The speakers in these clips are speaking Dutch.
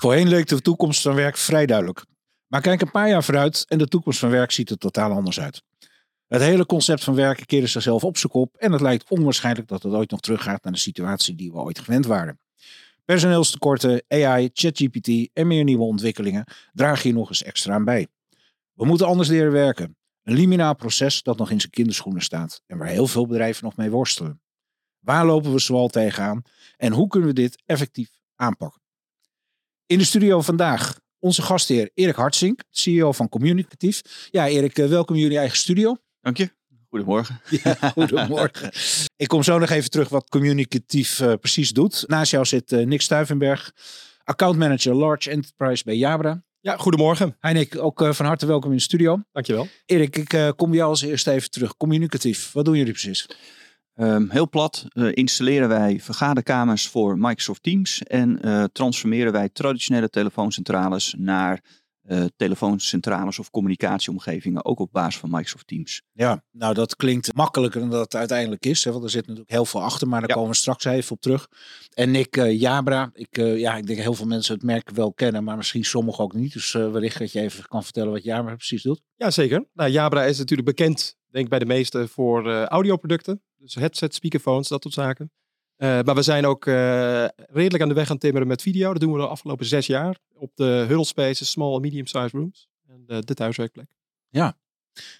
Voorheen leek de toekomst van werk vrij duidelijk. Maar kijk een paar jaar vooruit en de toekomst van werk ziet er totaal anders uit. Het hele concept van werken keerde zichzelf op zijn kop en het lijkt onwaarschijnlijk dat het ooit nog teruggaat naar de situatie die we ooit gewend waren. Personeelstekorten, AI, ChatGPT en meer nieuwe ontwikkelingen dragen hier nog eens extra aan bij. We moeten anders leren werken. Een liminaal proces dat nog in zijn kinderschoenen staat en waar heel veel bedrijven nog mee worstelen. Waar lopen we zoal tegenaan en hoe kunnen we dit effectief aanpakken? In de studio vandaag onze gastheer Erik Hartsink, CEO van Communicatief. Ja, Erik, eh, welkom in jullie eigen studio. Dank je. Goedemorgen. Ja, goedemorgen. Ik kom zo nog even terug wat Communicatief uh, precies doet. Naast jou zit uh, Nick Stuivenberg, accountmanager Large Enterprise bij Jabra. Ja, goedemorgen. Hi Nick, ook uh, van harte welkom in de studio. Dankjewel. Erik, ik kom bij jou als eerste even terug. Communicatief, wat doen jullie precies? Um, heel plat uh, installeren wij vergaderkamers voor Microsoft Teams en uh, transformeren wij traditionele telefooncentrales naar uh, telefooncentrales of communicatieomgevingen, ook op basis van Microsoft Teams. Ja, nou dat klinkt makkelijker dan dat het uiteindelijk is, hè, want er zit natuurlijk heel veel achter, maar daar ja. komen we straks even op terug. En Nick Jabra, ik, ja, ik denk heel veel mensen het merk wel kennen, maar misschien sommigen ook niet. Dus wellicht dat je even kan vertellen wat Jabra precies doet. Jazeker. Nou, Jabra is natuurlijk bekend, denk ik bij de meesten, voor audioproducten. Dus headset, speakerphones, dat soort zaken. Uh, maar we zijn ook uh, redelijk aan de weg aan timmeren met video. Dat doen we de afgelopen zes jaar. Op de huddle spaces, small en medium size rooms. En de, de thuiswerkplek. Ja,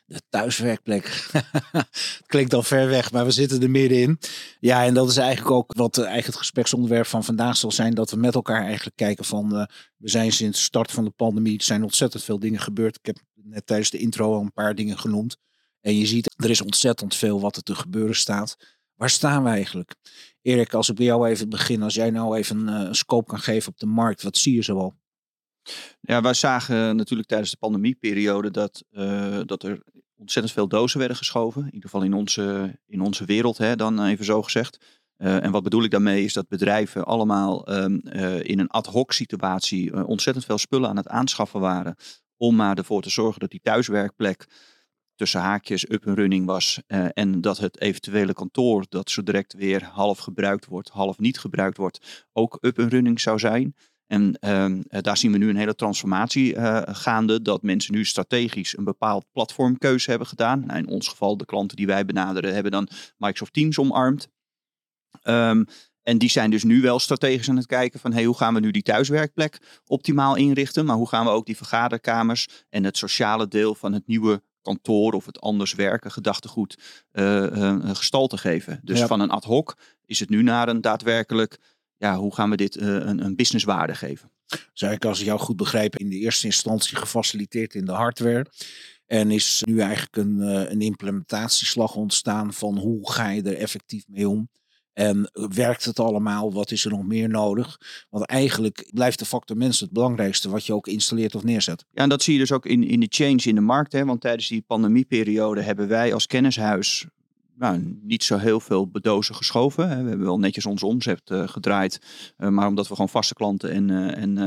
de thuiswerkplek. Klinkt al ver weg, maar we zitten er middenin. Ja, en dat is eigenlijk ook wat eigenlijk het gespreksonderwerp van vandaag zal zijn. Dat we met elkaar eigenlijk kijken van... We zijn sinds de start van de pandemie... Er zijn ontzettend veel dingen gebeurd. Ik heb net tijdens de intro al een paar dingen genoemd. En je ziet, er is ontzettend veel wat er te gebeuren staat. Waar staan we eigenlijk? Erik, als ik bij jou even begin, als jij nou even een, een scope kan geven op de markt, wat zie je zo al? Ja, wij zagen natuurlijk tijdens de pandemieperiode dat, uh, dat er ontzettend veel dozen werden geschoven. In ieder geval in onze, in onze wereld, hè, dan even zo gezegd. Uh, en wat bedoel ik daarmee is dat bedrijven allemaal uh, in een ad hoc situatie ontzettend veel spullen aan het aanschaffen waren. Om maar ervoor te zorgen dat die thuiswerkplek tussen haakjes up and running was. Uh, en dat het eventuele kantoor dat zo direct weer half gebruikt wordt, half niet gebruikt wordt, ook up and running zou zijn. En uh, daar zien we nu een hele transformatie uh, gaande. Dat mensen nu strategisch een bepaald platformkeuze hebben gedaan. Nou, in ons geval, de klanten die wij benaderen, hebben dan Microsoft Teams omarmd. Um, en die zijn dus nu wel strategisch aan het kijken van hey, hoe gaan we nu die thuiswerkplek optimaal inrichten. Maar hoe gaan we ook die vergaderkamers en het sociale deel van het nieuwe kantoor of het anders werken gedachtegoed uh, uh, gestalte geven. Dus van een ad hoc is het nu naar een daadwerkelijk, ja, hoe gaan we dit uh, een, een businesswaarde geven? Ik als ik jou goed begrijp in de eerste instantie gefaciliteerd in de hardware. En is nu eigenlijk een, een implementatieslag ontstaan van hoe ga je er effectief mee om? En werkt het allemaal? Wat is er nog meer nodig? Want eigenlijk blijft de factor mens het belangrijkste wat je ook installeert of neerzet. Ja, en dat zie je dus ook in, in de change in de markt. Hè? Want tijdens die pandemieperiode hebben wij als kennishuis nou, niet zo heel veel bedozen geschoven. We hebben wel netjes onze omzet uh, gedraaid. Uh, maar omdat we gewoon vaste klanten en, uh, en,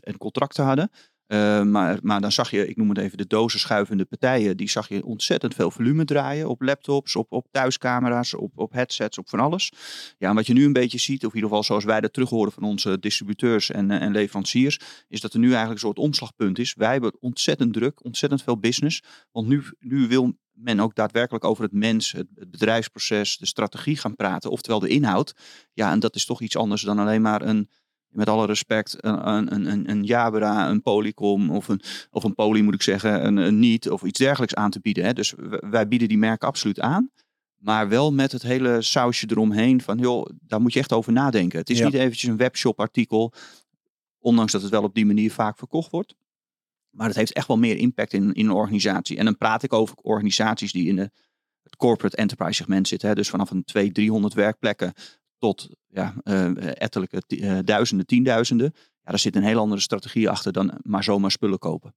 en contracten hadden. Uh, maar, maar dan zag je, ik noem het even de dozen schuivende partijen, die zag je ontzettend veel volume draaien op laptops, op, op thuiscamera's, op, op headsets, op van alles. Ja, en wat je nu een beetje ziet, of in ieder geval zoals wij dat terug horen van onze distributeurs en, en leveranciers, is dat er nu eigenlijk een soort omslagpunt is. Wij hebben ontzettend druk, ontzettend veel business, want nu, nu wil men ook daadwerkelijk over het mens, het, het bedrijfsproces, de strategie gaan praten, oftewel de inhoud. Ja, en dat is toch iets anders dan alleen maar een met alle respect, een, een, een, een Jabra, een Polycom of een, of een Poly moet ik zeggen, een, een Niet of iets dergelijks aan te bieden. Hè. Dus wij bieden die merken absoluut aan. Maar wel met het hele sausje eromheen van, joh, daar moet je echt over nadenken. Het is niet eventjes een webshop artikel, ondanks dat het wel op die manier vaak verkocht wordt. Maar het heeft echt wel meer impact in, in een organisatie. En dan praat ik over organisaties die in de, het corporate enterprise segment zitten. Hè. Dus vanaf een 200, 300 werkplekken tot ja, uh, ettelijke uh, duizenden, tienduizenden. ja, daar zit een heel andere strategie achter dan maar zomaar spullen kopen.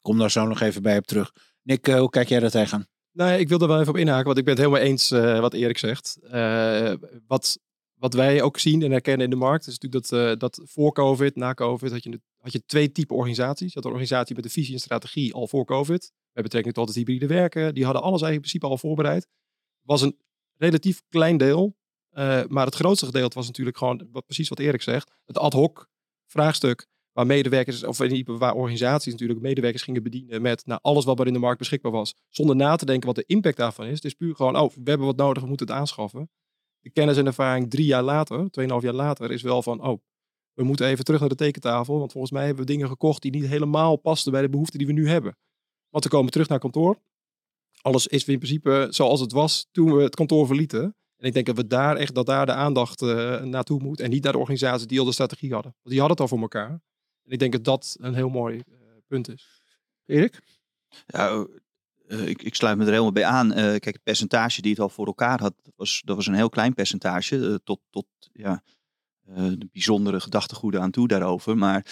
Kom daar zo nog even bij op terug. Nick, eh, hoe kijk jij daar tegenaan? Nou, ik wil er wel even op inhaken, want ik ben het helemaal eens uh, wat Erik zegt. Uh, wat, wat wij ook zien en herkennen in de markt, is natuurlijk dat, uh, dat voor COVID, na COVID, had je, had je twee typen organisaties. Je had een organisatie met een visie en strategie al voor COVID. Met betrekking tot het hybride werken. Die hadden alles eigenlijk in principe al voorbereid. was een relatief klein deel. Maar het grootste gedeelte was natuurlijk gewoon, wat, precies wat Erik zegt, het ad hoc vraagstuk waar medewerkers, of waar organisaties natuurlijk medewerkers gingen bedienen met nou, alles wat er in de markt beschikbaar was. Zonder na te denken wat de impact daarvan is. Het is puur gewoon, oh, we hebben wat nodig, we moeten het aanschaffen. De kennis en ervaring drie jaar later, tweeënhalf jaar later, is wel van, oh, we moeten even terug naar de tekentafel. Want volgens mij hebben we dingen gekocht die niet helemaal pasten bij de behoeften die we nu hebben. Want we komen terug naar kantoor. Alles is in principe zoals het was toen we het kantoor verlieten. En ik denk dat we daar echt dat daar de aandacht uh, naartoe moet. En niet naar de organisaties die al de strategie hadden. Want die hadden het al voor elkaar. En ik denk dat dat een heel mooi uh, punt is. Erik? Ja, uh, ik, ik, sluit me er helemaal bij aan. Uh, kijk, het percentage die het al voor elkaar had, dat was, dat was een heel klein percentage. tot tot ja, de bijzondere gedachtegoeden aan toe daarover. Maar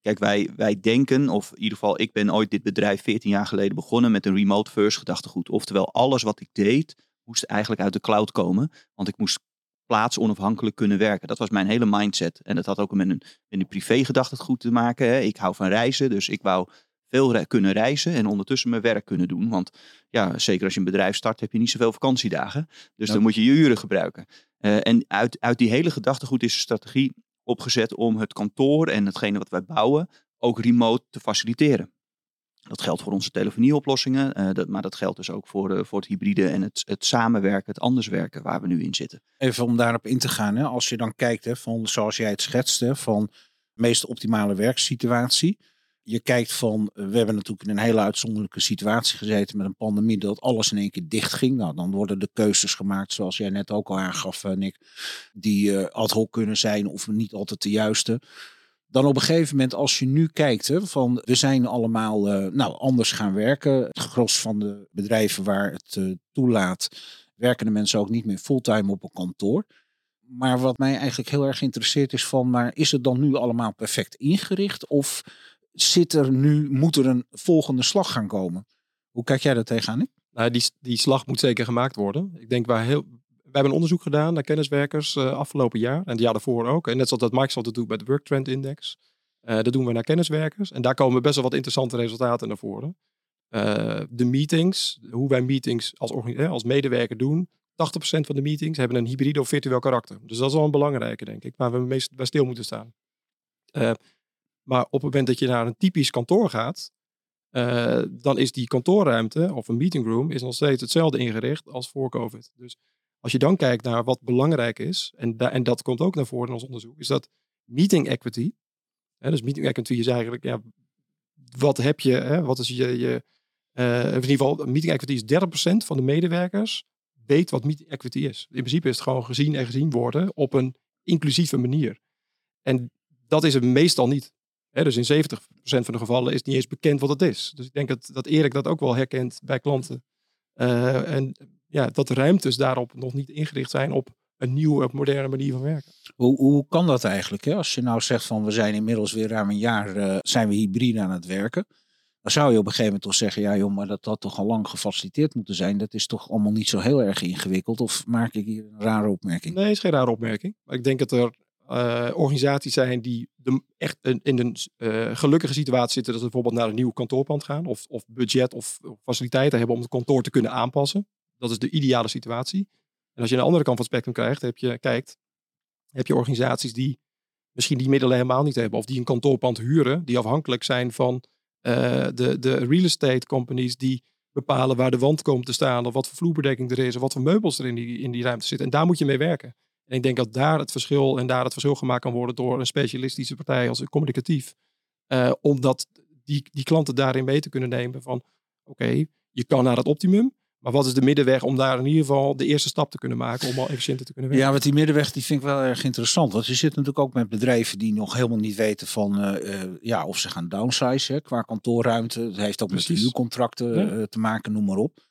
kijk, wij, wij denken, of in ieder geval, ik ben ooit dit bedrijf 14 jaar geleden begonnen met een remote first gedachtegoed. Oftewel, alles wat ik deed, moest eigenlijk uit de cloud komen. Want ik moest plaatsonafhankelijk kunnen werken. Dat was mijn hele mindset. En dat had ook met een, met een privé goed te maken. Hè. Ik hou van reizen, dus ik wou veel re kunnen reizen en ondertussen mijn werk kunnen doen. Want ja, zeker als je een bedrijf start, heb je niet zoveel vakantiedagen. Dus dan moet je je uren gebruiken. Uh, en uit, uit die hele gedachtegoed is een strategie opgezet om het kantoor en hetgene wat wij bouwen ook remote te faciliteren. Dat geldt voor onze telefonieoplossingen, uh, dat, maar dat geldt dus ook voor, uh, voor het hybride en het, het samenwerken, het anders werken waar we nu in zitten. Even om daarop in te gaan, hè, als je dan kijkt hè, van zoals jij het schetste, van de meest optimale werksituatie. Je kijkt van, we hebben natuurlijk in een hele uitzonderlijke situatie gezeten met een pandemie, dat alles in één keer dicht ging. Nou, dan worden de keuzes gemaakt, zoals jij net ook al aangaf, Nick, die ad hoc kunnen zijn of niet altijd de juiste dan op een gegeven moment, als je nu kijkt, hè, van we zijn allemaal uh, nou, anders gaan werken. Het gros van de bedrijven waar het uh, toelaat, werken de mensen ook niet meer fulltime op een kantoor. Maar wat mij eigenlijk heel erg interesseert is van, maar is het dan nu allemaal perfect ingericht? Of zit er nu, moet er een volgende slag gaan komen? Hoe kijk jij daar tegenaan? Nou, die, die slag moet zeker gemaakt worden. Ik denk waar heel, hebben een onderzoek gedaan naar kenniswerkers uh, afgelopen jaar. En het jaar daarvoor ook. En net zoals dat Microsoft het doet bij de Work Trend Index. Uh, dat doen we naar kenniswerkers. En daar komen best wel wat interessante resultaten naar voren. Uh, de meetings, hoe wij meetings als, als medewerker doen. 80% van de meetings hebben een hybride of virtueel karakter. Dus dat is wel een belangrijke, denk ik. Waar we meest bij stil moeten staan. maar op het moment dat je naar een typisch kantoor gaat, dan is die kantoorruimte of een meetingroom is nog steeds hetzelfde ingericht als voor COVID. Dus als je dan kijkt naar wat belangrijk is, en, en dat komt ook naar voren in ons onderzoek, is dat meeting equity. Hè, dus meeting equity is eigenlijk, ja, wat heb je, hè, wat is je, je uh, in ieder geval, meeting equity is 30% van de medewerkers weet wat meeting equity is. In principe is het gewoon gezien en gezien worden op een inclusieve manier. En dat is het meestal niet. Dus in 70% van de gevallen is niet eens bekend wat het is. Dus ik denk dat, dat Erik dat ook wel herkent bij klanten. Uh, en ja, dat ruimtes daarop nog niet ingericht zijn op een nieuwe, moderne manier van werken. Hoe, hoe kan dat eigenlijk? Hè? Als je nou zegt van we zijn inmiddels weer ruim een jaar uh, zijn we hybride aan het werken. Dan zou je op een gegeven moment toch zeggen, ja joh, maar dat had toch al lang gefaciliteerd moeten zijn. Dat is toch allemaal niet zo heel erg ingewikkeld. Of maak ik hier een rare opmerking? Nee, het is geen rare opmerking. Maar ik denk dat er uh, organisaties zijn die de, echt in een uh, gelukkige situatie zitten. Dat ze bijvoorbeeld naar een nieuw kantoorpand gaan. Of, of budget of faciliteiten hebben om het kantoor te kunnen aanpassen. Dat is de ideale situatie. En als je aan de andere kant van het spectrum krijgt, heb je, kijkt, heb je organisaties die misschien die middelen helemaal niet hebben. Of die een kantoorpand huren, die afhankelijk zijn van uh, de, de real estate companies die bepalen waar de wand komt te staan. Of wat voor vloerbedekking er is. Of wat voor meubels er in die, in die ruimte zitten. En daar moet je mee werken. En ik denk dat daar het verschil en daar het verschil gemaakt kan worden door een specialistische partij als communicatief. Uh, omdat die, die klanten daarin mee te kunnen nemen van oké, je kan naar het optimum. Maar wat is de middenweg om daar in ieder geval de eerste stap te kunnen maken om al efficiënter te kunnen werken? Ja, want die middenweg die vind ik wel erg interessant. Want je zit natuurlijk ook met bedrijven die nog helemaal niet weten van uh, uh, ja, of ze gaan downsize qua kantoorruimte. Het heeft ook Precies. met huurcontracten ja. uh, te maken, noem maar op.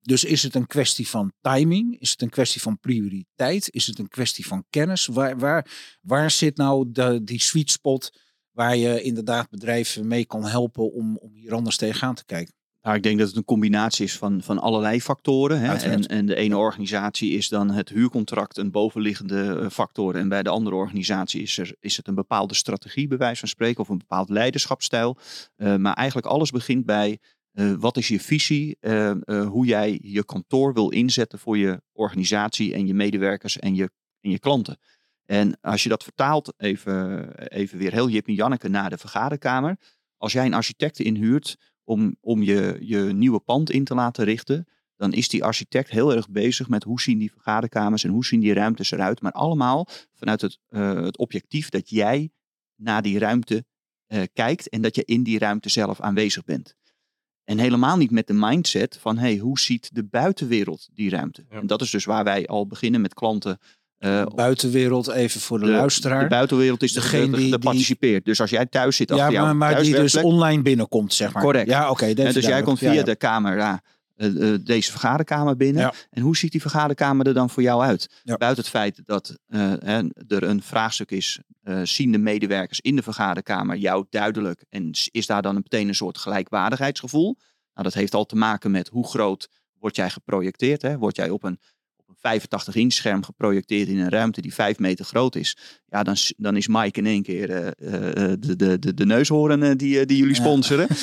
Dus is het een kwestie van timing? Is het een kwestie van prioriteit? Is het een kwestie van kennis? Waar, waar, waar zit nou de, die sweet spot waar je inderdaad bedrijven mee kan helpen om, om hier anders tegenaan te kijken? Nou, ik denk dat het een combinatie is van, van allerlei factoren. Hè? En, en de ene organisatie is dan het huurcontract een bovenliggende eh, factor. En bij de andere organisatie is, er, is het een bepaalde strategie, bij wijze van spreken, of een bepaald leiderschapsstijl. Uh, maar eigenlijk alles begint bij uh, wat is je visie, hoe jij je kantoor wil inzetten voor je organisatie en je medewerkers en je, en je klanten. En als je dat vertaalt, even, even weer heel Jip en Janneke naar de vergaderkamer. Als jij een architect inhuurt om, om je, je nieuwe pand in te laten richten, dan is die architect heel erg bezig met hoe zien die vergaderkamers en hoe zien die ruimtes eruit. Maar allemaal vanuit het, uh, het objectief dat jij naar die ruimte uh, kijkt en dat je in die ruimte zelf aanwezig bent. En helemaal niet met de mindset van hey, hoe ziet de buitenwereld die ruimte? Ja. En dat is dus waar wij al beginnen met klanten uh, buitenwereld, even voor de, de, luisteraar. De buitenwereld is degene die, participeert. Dus als jij thuis zit, ja, maar, maar die dus online binnenkomt, zeg maar. Correct. Ja, oké. Okay, dus jij komt via ja, ja. de camera uh, uh, deze vergaderkamer binnen. Ja. En hoe ziet die vergaderkamer er dan voor jou uit? Buiten het feit dat er een vraagstuk is, zien de medewerkers in de vergaderkamer jou duidelijk en is daar dan meteen een soort gelijkwaardigheidsgevoel? Nou, dat heeft al te maken met hoe groot word jij geprojecteerd. Hè? Word jij op een 85 inch scherm geprojecteerd in een ruimte die 5 meter groot is. Ja, dan, dan is Mike in één keer uh, de, de, de, de neushoorn die, die jullie sponsoren.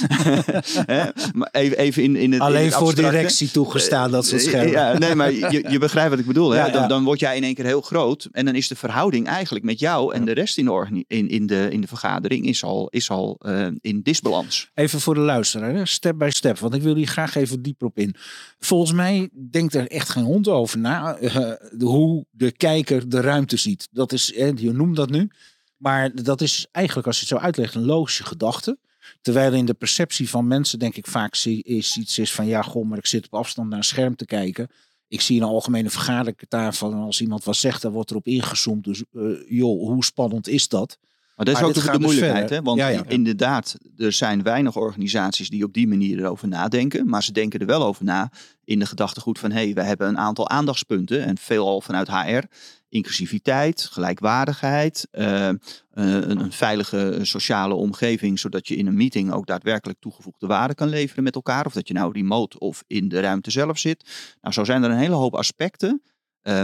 Ja. maar even, even in, in het Alleen in het voor directie toegestaan dat soort schermen. Ja, nee, maar je, je begrijpt wat ik bedoel. Hè? Dan, dan word jij in één keer heel groot. En dan is de verhouding eigenlijk met jou en de rest in de, in, in de, in de vergadering is al, is al in disbalans. Even voor de luisteraar, step by step. Want ik wil hier graag even dieper op in. Volgens mij denkt er echt geen hond over na uh, hoe de kijker de ruimte ziet. Dat is, je noemt dat nu. Maar dat is eigenlijk, als je het zo uitlegt, een logische gedachte. Terwijl in de perceptie van mensen, denk ik, vaak is iets is van ja, goh, maar ik zit op afstand naar een scherm te kijken. Ik zie een algemene vergadertafel en als iemand wat zegt, dan wordt erop ingezoomd. Dus uh, joh, hoe spannend is dat? Maar dat is maar ook de moeilijkheid, dus hè? want ja, ja. inderdaad, er zijn weinig organisaties die op die manier erover nadenken, maar ze denken er wel over na in de gedachtegoed van hé, hey, we hebben een aantal aandachtspunten en veelal vanuit HR, inclusiviteit, gelijkwaardigheid, uh, uh, een, een, veilige sociale omgeving, zodat je in een meeting ook daadwerkelijk toegevoegde waarde kan leveren met elkaar, of dat je nou remote of in de ruimte zelf zit. Nou, zo zijn er een hele hoop aspecten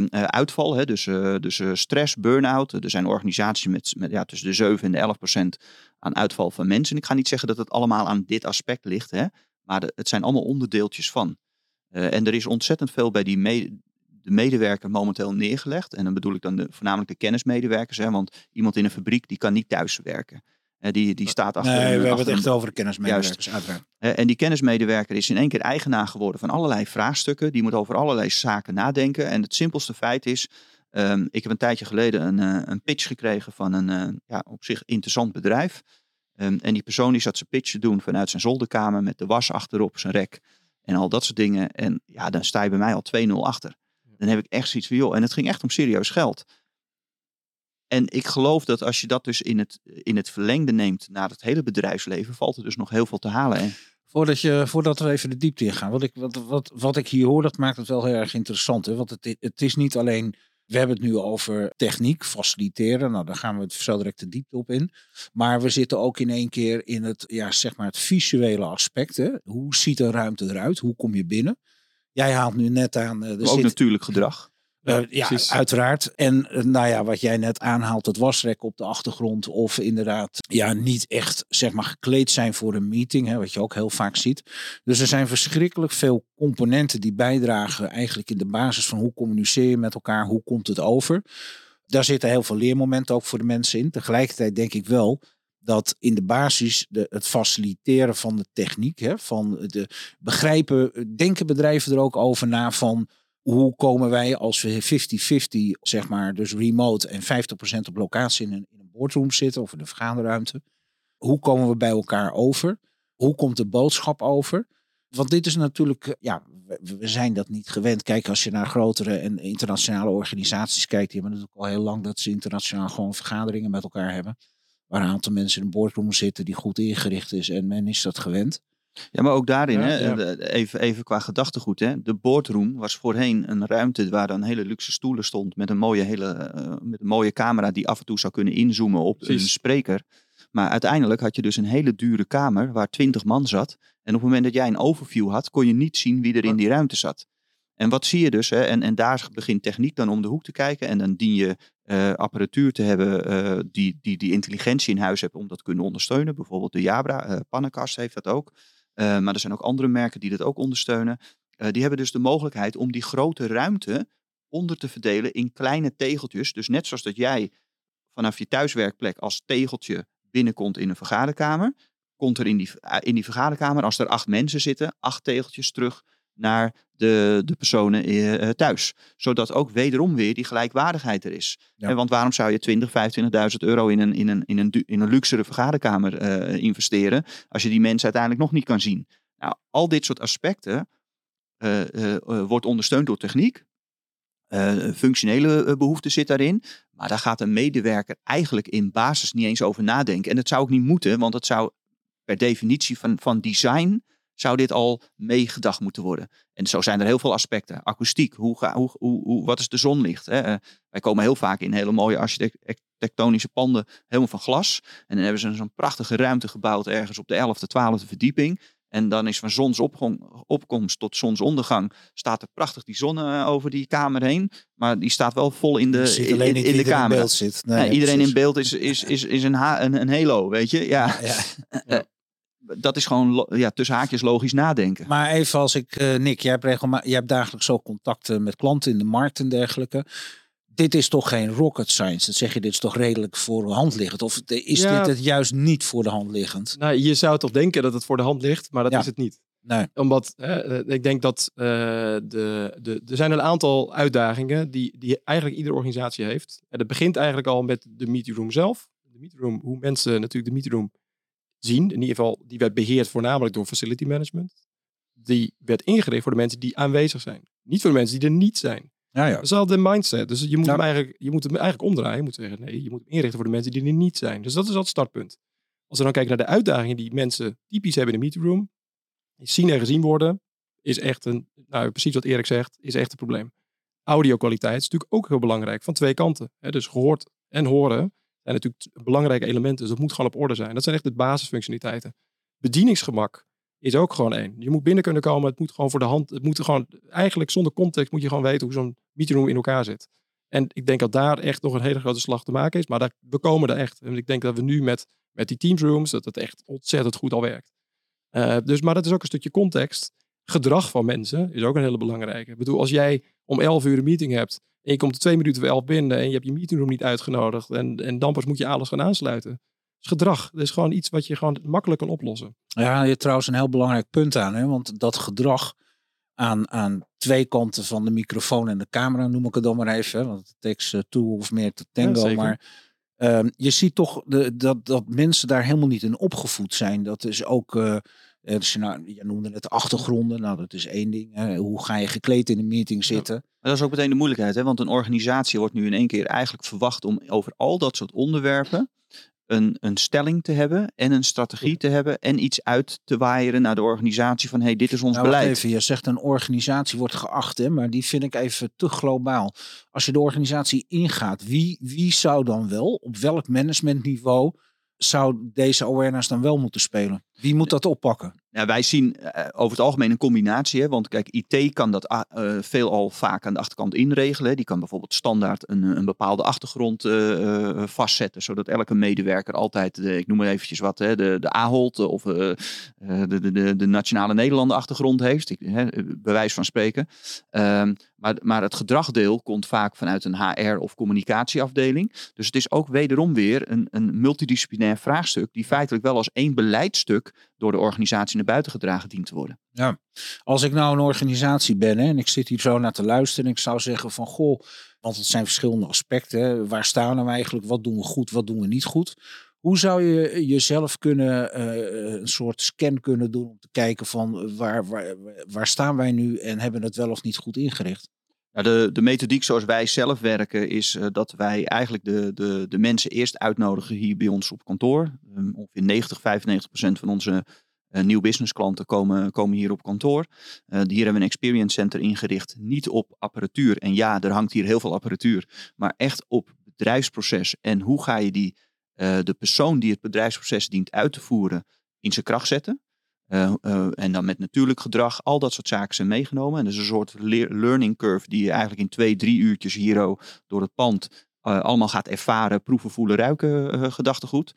uitval, hè, dus, uh, dus uh, stress, burn-out. Er zijn organisaties met, met ja, tussen de 7 en de 11 procent aan uitval van mensen. Ik ga niet zeggen dat het allemaal aan dit aspect ligt, hè, maar het zijn allemaal onderdeeltjes van. en er is ontzettend veel bij die me de medewerker momenteel neergelegd. En dan bedoel ik dan de, voornamelijk de kennismedewerkers, hè, want iemand in een fabriek die kan niet thuis werken. Die, die staat achter. Nee, we achter hebben het echt over kennismedewerkers, uiteraard. En die kennismedewerker is in één keer eigenaar geworden van allerlei vraagstukken. Die moet over allerlei zaken nadenken. En het simpelste feit is, um, ik heb een tijdje geleden een, uh, een pitch gekregen van een uh, ja, op zich interessant bedrijf. Um, en die persoon die zat zijn pitch te doen vanuit zijn zolderkamer met de was achterop, zijn rek en al dat soort dingen. En ja, dan sta je bij mij al 2-0 achter. Dan heb ik echt zoiets van, joh, en het ging echt om serieus geld. En ik geloof dat als je dat dus in het, in het verlengde neemt naar het hele bedrijfsleven, valt er dus nog heel veel te halen. Hè? Voordat, je, voordat we even de diepte in gaan. Wat ik, wat, wat, wat ik hier hoor, dat maakt het wel heel erg interessant. Hè? Want het, het is niet alleen, we hebben het nu over techniek, faciliteren. Nou, daar gaan we het zo direct de diepte op in. Maar we zitten ook in één keer in het, ja, zeg maar het visuele aspect. Hè? Hoe ziet een ruimte eruit? Hoe kom je binnen? Jij haalt nu net aan... Uh, ook zit... natuurlijk gedrag. Uh, ja, Precies. uiteraard. En uh, nou ja, wat jij net aanhaalt, het wasrek op de achtergrond. Of inderdaad, ja, niet echt zeg maar gekleed zijn voor een meeting. Hè, wat je ook heel vaak ziet. Dus er zijn verschrikkelijk veel componenten die bijdragen eigenlijk in de basis van hoe communiceer je met elkaar. Hoe komt het over? Daar zitten heel veel leermomenten ook voor de mensen in. Tegelijkertijd denk ik wel dat in de basis de, het faciliteren van de techniek, hè, van de begrijpen, denken bedrijven er ook over na van hoe komen wij als we 50-50, zeg maar, dus remote en 50% op locatie in een, in een boardroom zitten of in een vergaderruimte. Hoe komen we bij elkaar over? Hoe komt de boodschap over? Want dit is natuurlijk, ja, we zijn dat niet gewend. Kijk, als je naar grotere en internationale organisaties kijkt, die hebben natuurlijk al heel lang dat ze internationaal gewoon vergaderingen met elkaar hebben. Waar een aantal mensen in een boardroom zitten die goed ingericht is en men is dat gewend. Ja, maar ook daarin, Ja, hè, ja. de- even, even qua gedachtegoed. Hè, de boardroom was voorheen een ruimte waar dan hele luxe stoelen stond met een mooie, hele, eh, met een mooie camera die af en toe zou kunnen inzoomen op een spreker. Maar uiteindelijk had je dus een hele dure kamer waar twintig man zat. En op het moment dat jij een overview had, kon je niet zien wie er in die ruimte zat. En wat zie je dus? Hè? En, en daar begint techniek dan om de hoek te kijken. En dan dien je eh, apparatuur te hebben eh, die, die die intelligentie in huis hebt om dat te kunnen ondersteunen. Bijvoorbeeld de Jabra, eh Pannekast heeft dat ook. Eh, maar er zijn ook andere merken die dat ook ondersteunen. Eh, die hebben dus de mogelijkheid om die grote ruimte onder te verdelen in kleine tegeltjes. Dus net zoals dat jij vanaf je thuiswerkplek als tegeltje binnenkomt in een vergaderkamer, komt er in die, eh, in die vergaderkamer, als er acht mensen zitten, acht tegeltjes terug naar de, de personen eh, eh, thuis. Zodat ook wederom weer die gelijkwaardigheid er is. Ja. En want waarom zou je 20, 25.000 euro in een, in, een, in, een, in een luxere vergaderkamer eh, investeren, als je die mensen uiteindelijk nog niet kan zien? Nou, al dit soort aspecten wordt ondersteund door techniek. Functionele eh, behoefte zit daarin. Maar daar gaat een medewerker eigenlijk in basis niet eens over nadenken. En dat zou ook niet moeten, want het zou per definitie van, van design zou dit al meegedacht moeten worden. En zo zijn er heel veel aspecten. Akoestiek, hoe ga, hoe, hoe, hoe, wat is de zonlicht? Hè? Eh, wij komen heel vaak in hele mooie architectonische panden, helemaal van glas. En dan hebben ze zo'n prachtige ruimte gebouwd ergens op de 11e, 12e verdieping. En dan is van zonsopkomst tot zonsondergang staat er prachtig die zon eh, over die kamer heen. Maar die staat wel vol in de, in, in, de er in beeld zit. Nee, Nee, iedereen in beeld is, is, is, is een, ha een, een halo, weet je? Ja, Ja. dat is gewoon ja, tussen haakjes logisch nadenken. Maar even als ik, eh, Nick, jij hebt, jij hebt dagelijks ook contacten met klanten in de markt en dergelijke. Dit is toch geen rocket science? Dat zeg je, dit is toch redelijk voor de hand liggend? Of is Ja. dit het juist niet voor de hand liggend? Nou, je zou toch denken dat het voor de hand ligt, maar dat Ja. is het niet. Nee. Omdat hè, eh, ik denk dat eh, de, de, er zijn een aantal uitdagingen die, die eigenlijk iedere organisatie heeft. En dat begint eigenlijk al met de meeting room zelf. De meeting room, hoe mensen natuurlijk de meeting room zien. In ieder geval, die werd beheerd voornamelijk door facility management. Die werd ingericht voor de mensen die aanwezig zijn. Niet voor de mensen die er niet zijn. Ja, ja. Dat is al de mindset. Dus je moet, Ja. hem eigenlijk, je moet hem eigenlijk omdraaien. Je moet zeggen, nee, je moet hem inrichten voor de mensen die er niet zijn. Dus dat is al het startpunt. Als we dan kijken naar de uitdagingen die mensen typisch hebben in de meeting room. Zien en gezien worden is echt een, nou precies wat Erik zegt, is echt een probleem. Audio-kwaliteit is natuurlijk ook heel belangrijk van twee kanten. Hè, dus gehoord en horen zijn natuurlijk belangrijke elementen. Dus dat moet gewoon op orde zijn. Dat zijn echt de basisfunctionaliteiten. Bedieningsgemak is ook gewoon één. Je moet binnen kunnen komen. Het moet gewoon voor de hand. Het moet gewoon eigenlijk zonder context moet je gewoon weten hoe zo'n meeting room in elkaar zit. En ik denk dat daar echt nog een hele grote slag te maken is. Maar daar, we komen er echt. En ik denk dat we nu met, met die Teams rooms, dat het echt ontzettend goed al werkt. Eh, dus, maar dat is ook een stukje context. Gedrag van mensen is ook een hele belangrijke. Ik bedoel, als jij om 11 uur een meeting hebt en je komt twee minuten voor 11 binnen en je hebt je meeting room niet uitgenodigd en, en dan pas moet je alles gaan aansluiten. Is gedrag. Dat is gewoon iets wat je gewoon makkelijk kan oplossen. Ja, je hebt trouwens een heel belangrijk punt aan. Hè? Want dat gedrag aan, aan twee kanten van de microfoon en de camera, noem ik het dan maar even. hè, Want het takes uh, two of meer te tango. maar ehm, je ziet toch de, dat, dat mensen daar helemaal niet in opgevoed zijn. Dat is ook, eh dus je, nou, je noemde het achtergronden. Nou, dat is één ding. Hoe ga je gekleed in een meeting zitten? Maar dat is ook meteen de moeilijkheid, hè? want een organisatie wordt nu in één keer eigenlijk verwacht om over al dat soort onderwerpen een, een stelling te hebben en een strategie te hebben en iets uit te waaieren naar de organisatie van hey, dit is ons Nou, beleid. even, je zegt een organisatie wordt geacht, hè, maar die vind ik even te globaal. Als je de organisatie ingaat, wie, wie zou dan wel, op welk managementniveau, zou deze awareness dan wel moeten spelen? Wie moet dat oppakken? Ja, wij zien eh, over het algemeen een combinatie. Hè? Want kijk, IT kan dat ah, eh, veel al vaak aan de achterkant inregelen. Die kan bijvoorbeeld standaard een, een bepaalde achtergrond eh, eh, vastzetten. Zodat elke medewerker altijd, ik noem maar eventjes wat, hè, de, de AHOLT of eh, eh, de, de, de, Nationale Nederlanden achtergrond heeft. Hè, bewijs van spreken. Ehm, maar, maar het gedragdeel komt vaak vanuit een HR- of communicatieafdeling. Dus het is ook wederom weer een, een multidisciplinair vraagstuk. Die feitelijk wel als één beleidstuk door de organisatie naar buiten gedragen dient te worden. Als ik nou een organisatie ben hè, en ik zit hier zo naar te luisteren en ik zou zeggen van goh, want het zijn verschillende aspecten. Waar staan we eigenlijk? Wat doen we goed? Wat doen we niet goed? Hoe zou je jezelf kunnen, eh, een soort scan kunnen doen om te kijken van waar, waar, waar staan wij nu en hebben we het wel of niet goed ingericht? Nou, de, de methodiek zoals wij zelf werken is eh, dat wij eigenlijk de, de, de mensen eerst uitnodigen hier bij ons op kantoor. Um, ongeveer 90, 95 procent van onze Uh, nieuw businessklanten komen, komen hier op kantoor. Uh, hier hebben we een experience center ingericht. Niet op apparatuur. En ja, er hangt hier heel veel apparatuur. Maar echt op bedrijfsproces. En hoe ga je die, de persoon die het bedrijfsproces dient uit te voeren in zijn kracht zetten. En dan met natuurlijk gedrag. Al dat soort zaken zijn meegenomen. En dat is een soort learning curve die je eigenlijk in twee, drie uurtjes hier door het pand allemaal gaat ervaren. Proeven, voelen, ruiken gedachtegoed.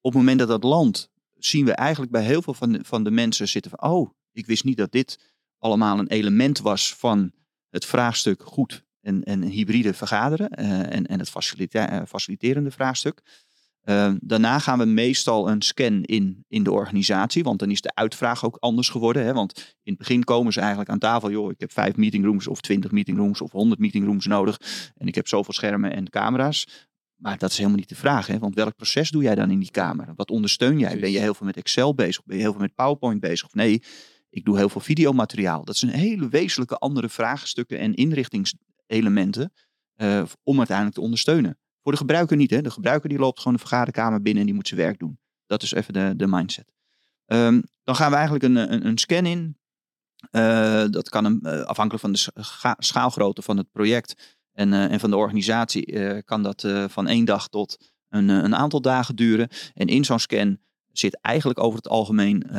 Op het moment dat dat land zien we eigenlijk bij heel veel van de, van de mensen zitten van, oh, ik wist niet dat dit allemaal een element was van het vraagstuk goed en, en hybride vergaderen en, en het faciliterende vraagstuk. Uh, daarna gaan we meestal een scan in, in de organisatie, want dan is de uitvraag ook anders geworden. Hè? Want in het begin komen ze eigenlijk aan tafel, joh, ik heb vijf meetingrooms of twintig meetingrooms of honderd meetingrooms nodig en ik heb zoveel schermen en camera's. Maar dat is helemaal niet de vraag. Hè? Want welk proces doe jij dan in die kamer? Wat ondersteun jij? Ben je heel veel met Excel bezig? Ben je heel veel met PowerPoint bezig? Of nee, ik doe heel veel videomateriaal. Dat zijn hele wezenlijke andere vraagstukken en inrichtingselementen uh, om uiteindelijk te ondersteunen. Voor de gebruiker niet. Hè? De gebruiker die loopt gewoon de vergaderkamer binnen en die moet zijn werk doen. Dat is even de, de mindset. Um, dan gaan we eigenlijk een, een, een scan in. Uh, dat kan een, uh, afhankelijk van de schaalgrootte van het project en, uh, en van de organisatie kan dat van één dag tot een, een, aantal dagen duren. En in zo'n scan zit eigenlijk over het algemeen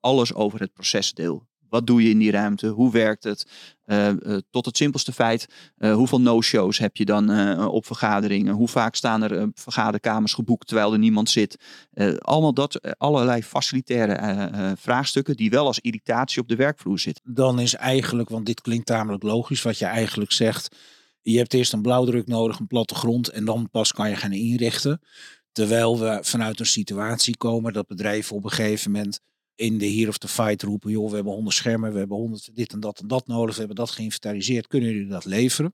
alles over het procesdeel. Wat doe je in die ruimte? Hoe werkt het? Uh, uh, tot het simpelste feit, uh, hoeveel no-shows heb je dan op vergaderingen? Hoe vaak staan er vergaderkamers geboekt terwijl er niemand zit? allemaal dat, allerlei facilitaire vraagstukken die wel als irritatie op de werkvloer zitten. Dan is eigenlijk, want dit klinkt tamelijk logisch, wat je eigenlijk zegt. Je hebt eerst een blauwdruk nodig, een plattegrond en dan pas kan je gaan inrichten. Terwijl we vanuit een situatie komen dat bedrijven op een gegeven moment in de hier of the fight roepen, joh, we hebben honderd schermen, we hebben honderd dit en dat en dat nodig, we hebben dat geïnventariseerd, kunnen jullie dat leveren?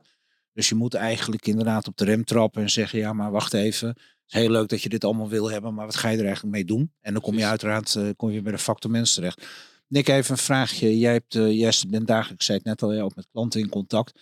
Dus je moet eigenlijk inderdaad op de rem trappen en zeggen, ja, maar wacht even, het is heel leuk dat je dit allemaal wil hebben, maar wat ga je er eigenlijk mee doen? En dan kom je uiteraard uh, kom je bij de factor mens terecht. Nick, even een vraagje. Jij, hebt, uh, jij bent dagelijks, zei het net al, ja, ook met klanten in contact.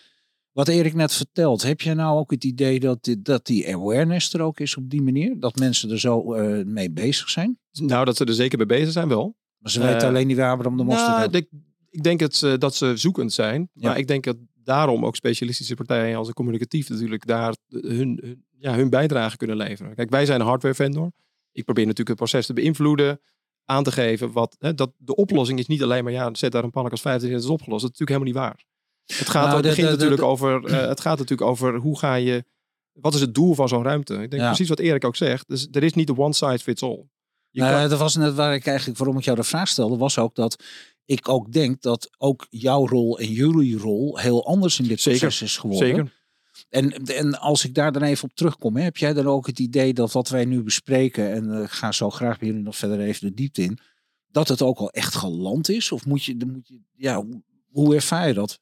Wat Erik net vertelt, heb je nou ook het idee dat, die, dat die awareness er ook is op die manier? Dat mensen er zo uh, mee bezig zijn? Nou, dat ze er zeker mee bezig zijn wel. Maar ze weten uh, alleen niet waar we om de mosterd nou, ik, ik, denk het, uh, dat ze zoekend zijn. Ja. Maar ik denk dat daarom ook specialistische partijen als een communicatief natuurlijk daar hun, hun, ja, hun bijdrage kunnen leveren. Kijk, wij zijn een hardware vendor. Ik probeer natuurlijk het proces te beïnvloeden, aan te geven wat, hè, dat de oplossing is niet alleen maar, ja, zet daar een pannenkas 15 en het is opgelost. Dat is natuurlijk helemaal niet waar. Het gaat, nou, begint natuurlijk over, uh, het gaat natuurlijk over hoe ga je, wat is het doel van zo'n ruimte? Ik denk ja. precies wat Erik ook zegt. Dus er is niet de one size fits all. Nou, dat was net waar ik eigenlijk, waarom ik jou de vraag stelde, was ook dat ik ook denk dat ook jouw rol en jullie rol heel anders in dit Zeker. proces is geworden. Zeker. En, en als ik daar dan even op terugkom, hè, heb jij dan ook het idee dat wat wij nu bespreken, en uh, ik ga zo graag bij jullie nog verder even de diepte in, dat het ook al echt geland is? Of moet je, moet je ja, hoe, hoe ervaar je dat?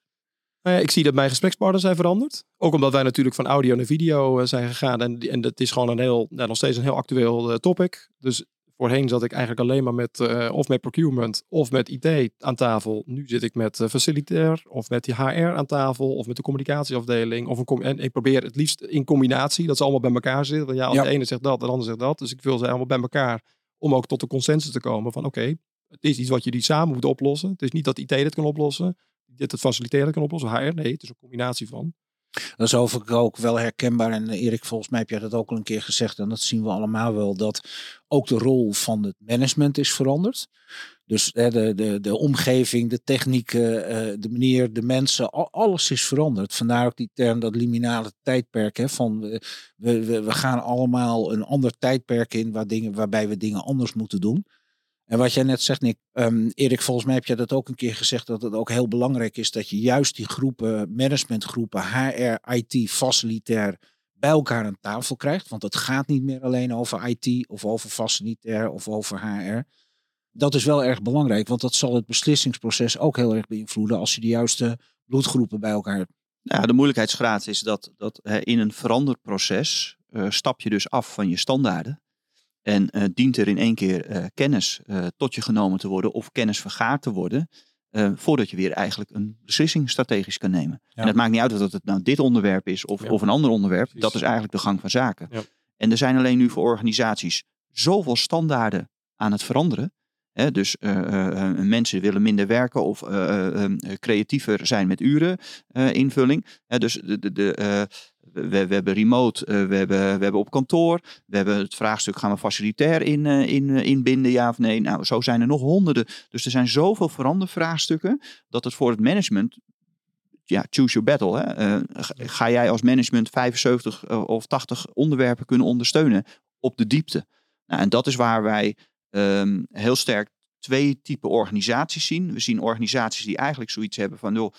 Nou ja, ik zie dat mijn gesprekspartners zijn veranderd. Ook omdat wij natuurlijk van audio naar video uh, zijn gegaan. En, en dat is gewoon een heel, nou, nog steeds een heel actueel uh, topic. Dus Voorheen zat ik eigenlijk alleen maar met uh, of met procurement of met IT aan tafel. Nu zit ik met uh, facilitair of met die HR aan tafel of met de communicatieafdeling. Of een en ik probeer het liefst in combinatie dat ze allemaal bij elkaar zitten. Want ja, als ja. de ene zegt dat, de ander zegt dat. Dus ik wil ze allemaal bij elkaar om ook tot de consensus te komen van oké, okay, het is iets wat jullie samen moeten oplossen. Het is niet dat IT dit kan oplossen, dit het faciliteren kan oplossen. HR, nee, het is een combinatie van. Dat is overigens ook wel herkenbaar. En Erik, volgens mij heb jij dat ook al een keer gezegd. En dat zien we allemaal wel. Dat ook de rol van het management is veranderd. Dus de, de, de omgeving, de technieken, uh, de manier, de mensen, alles is veranderd. Vandaar ook die term, dat liminale tijdperk. Hè, van we, we, we gaan allemaal een ander tijdperk in waar dingen, waarbij we dingen anders moeten doen. En wat jij net zegt, Nick, um, Erik, volgens mij heb jij dat ook een keer gezegd, dat het ook heel belangrijk is dat je juist die groepen, managementgroepen, HR, IT, facilitair, bij elkaar aan tafel krijgt. Want het gaat niet meer alleen over IT of over facilitair of over HR. Dat is wel erg belangrijk, want dat zal het beslissingsproces ook heel erg beïnvloeden als je de juiste bloedgroepen bij elkaar hebt. Nou, de moeilijkheidsgraad is dat, dat in een veranderd proces uh, stap je dus af van je standaarden. En uh, dient er in één keer uh, kennis uh, tot je genomen te worden of kennis vergaard te worden, voordat je weer eigenlijk een beslissing strategisch kan nemen. Ja. En het maakt niet uit of het nou dit onderwerp is of, ja. of een ander onderwerp. Precies. Dat is eigenlijk de gang van zaken. Ja. En er zijn alleen nu voor organisaties zoveel standaarden aan het veranderen. Hè, dus eh, eh, eh, mensen willen minder werken of eh, eh, eh, creatiever zijn met uren eh, invulling. Dus de, de, de, eh, we, we hebben remote, eh, we, hebben, we hebben op kantoor. We hebben het vraagstuk, gaan we facilitair in, eh, in, eh, inbinden, ja of nee? Nou, zo zijn er nog honderden. Dus er zijn zoveel verandervraagstukken dat het voor het management ja, choose your battle. Hè? Ga- jij als management 75 eh, of 80 onderwerpen kunnen ondersteunen op de diepte? Nou, en dat is waar wij ehm, heel sterk twee typen organisaties zien. We zien organisaties die eigenlijk zoiets hebben van, joh,